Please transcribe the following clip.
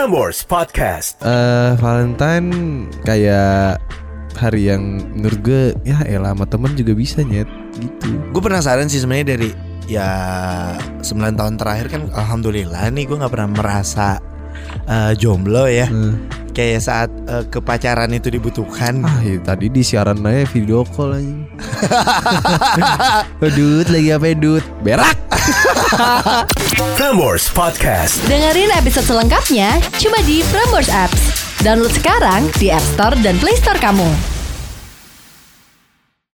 Prambors Podcast. eh Valentine kayak hari yang menurut gue ya elah sama temen juga bisa nyet gitu. Gue penasaran sih sebenarnya dari ya 9 tahun terakhir kan alhamdulillah nih gue nggak pernah merasa eh, jomblo ya. Eh, Kayak saat eh, kepacaran itu dibutuhkan. ah ya, tadi di siaran aja video call aja. Dut lagi apa ya, Dut? Berak. Prambors Podcast. Dengerin episode selengkapnya cuma di Prambors Apps. Download sekarang di App Store dan Play Store kamu.